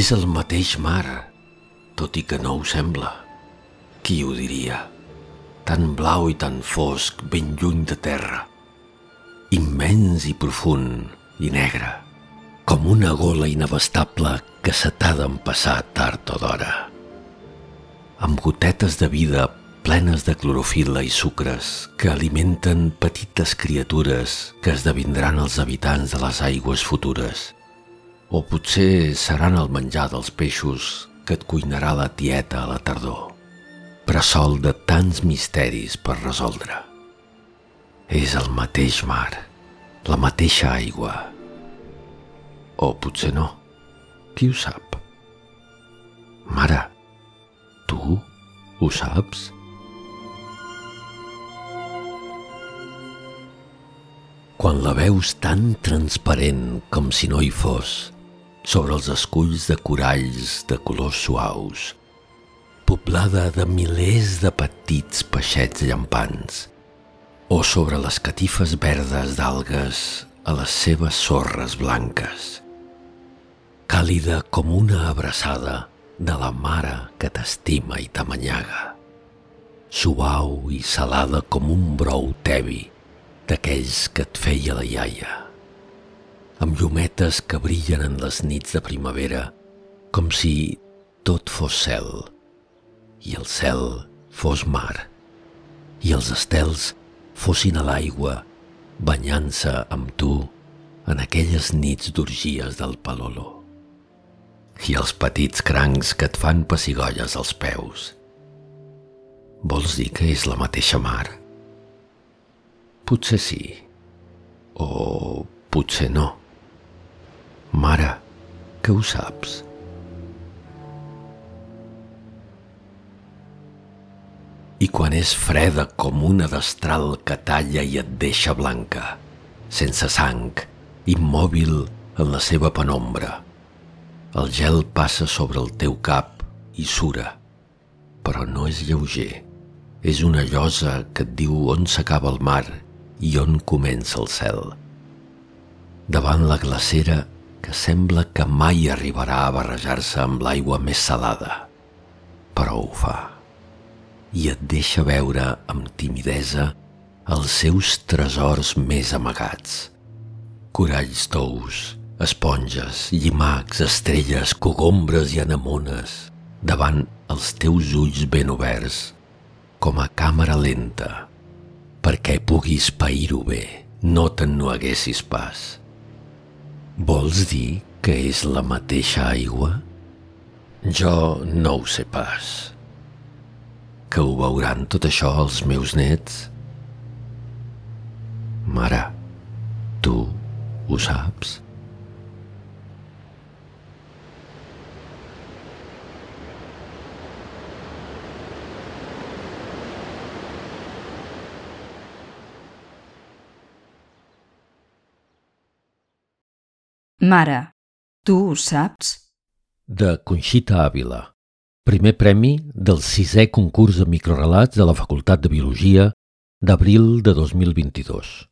És el mateix mar, tot i que no ho sembla. Qui ho diria? Tan blau i tan fosc, ben lluny de terra. Immens i profund i negre, com una gola inabastable que se t'ha d'empassar tard o d'hora. Amb gotetes de vida plenes de clorofil·la i sucres que alimenten petites criatures que esdevindran els habitants de les aigües futures. O potser seran el menjar dels peixos que et cuinarà la tieta a la tardor. Bressol de tants misteris per resoldre. És el mateix mar, la mateixa aigua. O potser no. Qui ho sap? Mare, tu ho saps? Quan la veus tan transparent com si no hi fos, sobre els esculls de coralls de colors suaus, poblada de milers de petits peixets llampants, o sobre les catifes verdes d'algues a les seves sorres blanques, càlida com una abraçada de la mare que t'estima i t'amanyaga, suau i salada com un brou tebi, d'aquells que et feia la iaia, amb llumetes que brillen en les nits de primavera, com si tot fos cel, i el cel fos mar, i els estels fossin a l'aigua, banyant-se amb tu en aquelles nits d'orgies del Palolo. I els petits crancs que et fan pessigolles als peus. Vols dir que és la mateixa mar? Potser sí. O potser no. Mare, que ho saps? I quan és freda com una destral que talla i et deixa blanca, sense sang, immòbil en la seva penombra. El gel passa sobre el teu cap i sura, però no és lleuger. És una llosa que et diu on s'acaba el mar i on comença el cel. Davant la glacera que sembla que mai arribarà a barrejar-se amb l'aigua més salada, però ho fa. I et deixa veure amb timidesa els seus tresors més amagats. Coralls tous, esponges, llimacs, estrelles, cogombres i anemones, davant els teus ulls ben oberts, com a càmera lenta, perquè puguis pair-ho bé, no te'n no haguessis pas. Vols dir que és la mateixa aigua? Jo no ho sé pas. Que ho veuran tot això els meus nets? Mare, tu ho saps? Mare, tu ho saps? De Conxita Àvila. Primer premi del sisè concurs de microrelats de la Facultat de Biologia d'abril de 2022.